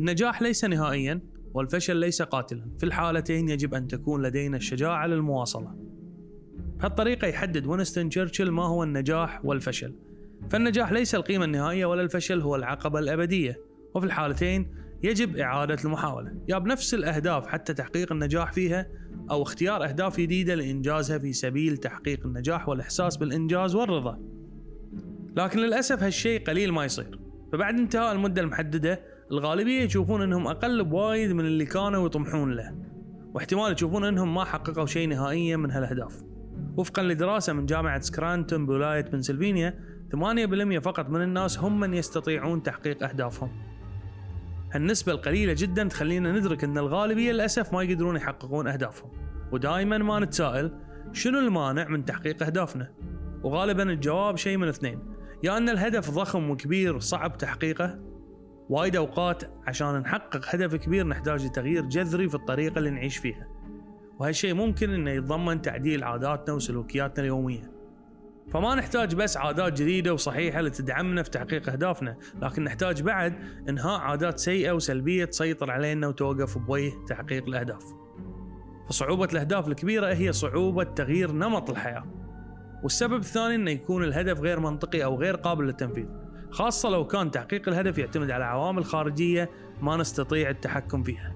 النجاح ليس نهائيا والفشل ليس قاتلا. في الحالتين يجب أن تكون لدينا الشجاعة للمواصلة. بهالطريقة يحدد وينستون تشرشل ما هو النجاح والفشل. فالنجاح ليس القيمة النهائية ولا الفشل هو العقبة الأبدية. وفي الحالتين يجب إعادة المحاولة. يا بنفس الأهداف حتى تحقيق النجاح فيها أو اختيار أهداف جديدة لإنجازها في سبيل تحقيق النجاح والإحساس بالإنجاز والرضا. لكن للأسف هالشيء قليل ما يصير. فبعد انتهاء المدة المحددة الغالبية يشوفون أنهم أقل بوايد من اللي كانوا يطمحون له واحتمال يشوفون أنهم ما حققوا شيء نهائيا من هالأهداف. وفقا لدراسة من جامعة سكرانتون بولاية بنسلفانيا 8% فقط من الناس هم من يستطيعون تحقيق أهدافهم. هالنسبة القليلة جدا تخلينا ندرك أن الغالبية للأسف ما يقدرون يحققون أهدافهم. ودائما ما نتساءل شنو المانع من تحقيق أهدافنا؟ وغالبا الجواب شيء من اثنين. يا أن الهدف ضخم وكبير صعب تحقيقه وايد أوقات عشان نحقق هدف كبير نحتاج لتغيير جذري في الطريقة اللي نعيش فيها. وهالشيء ممكن إنه يتضمن تعديل عاداتنا وسلوكياتنا اليومية. فما نحتاج بس عادات جديدة وصحيحة لتدعمنا في تحقيق أهدافنا لكن نحتاج بعد إنهاء عادات سيئة وسلبية تسيطر علينا وتوقف بوجه تحقيق الأهداف. فصعوبة الأهداف الكبيرة هي صعوبة تغيير نمط الحياة. والسبب الثاني أنه يكون الهدف غير منطقي أو غير قابل للتنفيذ. خاصة لو كان تحقيق الهدف يعتمد على عوامل خارجية ما نستطيع التحكم فيها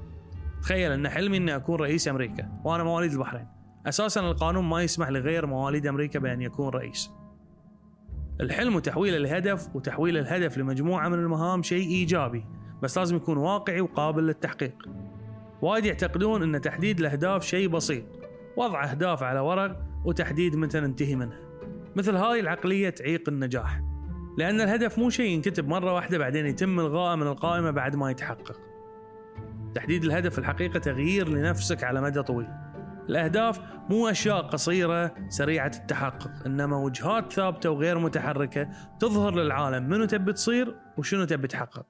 تخيل أن حلمي أني أكون رئيس أمريكا وأنا مواليد البحرين أساسا القانون ما يسمح لغير مواليد أمريكا بأن يكون رئيس. الحلم وتحويله لهدف وتحويل الهدف لمجموعة من المهام شيء إيجابي بس لازم يكون واقعي وقابل للتحقيق. وايد يعتقدون أن تحديد الأهداف شيء بسيط وضع أهداف على ورق وتحديد متى ننتهي منها. مثل هذه العقلية تعيق النجاح. لأن الهدف مو شيء ينكتب مرة واحدة بعدين يتم الغائه من القائمة بعد ما يتحقق. تحديد الهدف الحقيقة تغيير لنفسك على مدى طويل. الأهداف مو أشياء قصيرة سريعة التحقق إنما وجهات ثابتة وغير متحركة تظهر للعالم منو تبي تصير وشنو تبي تحقق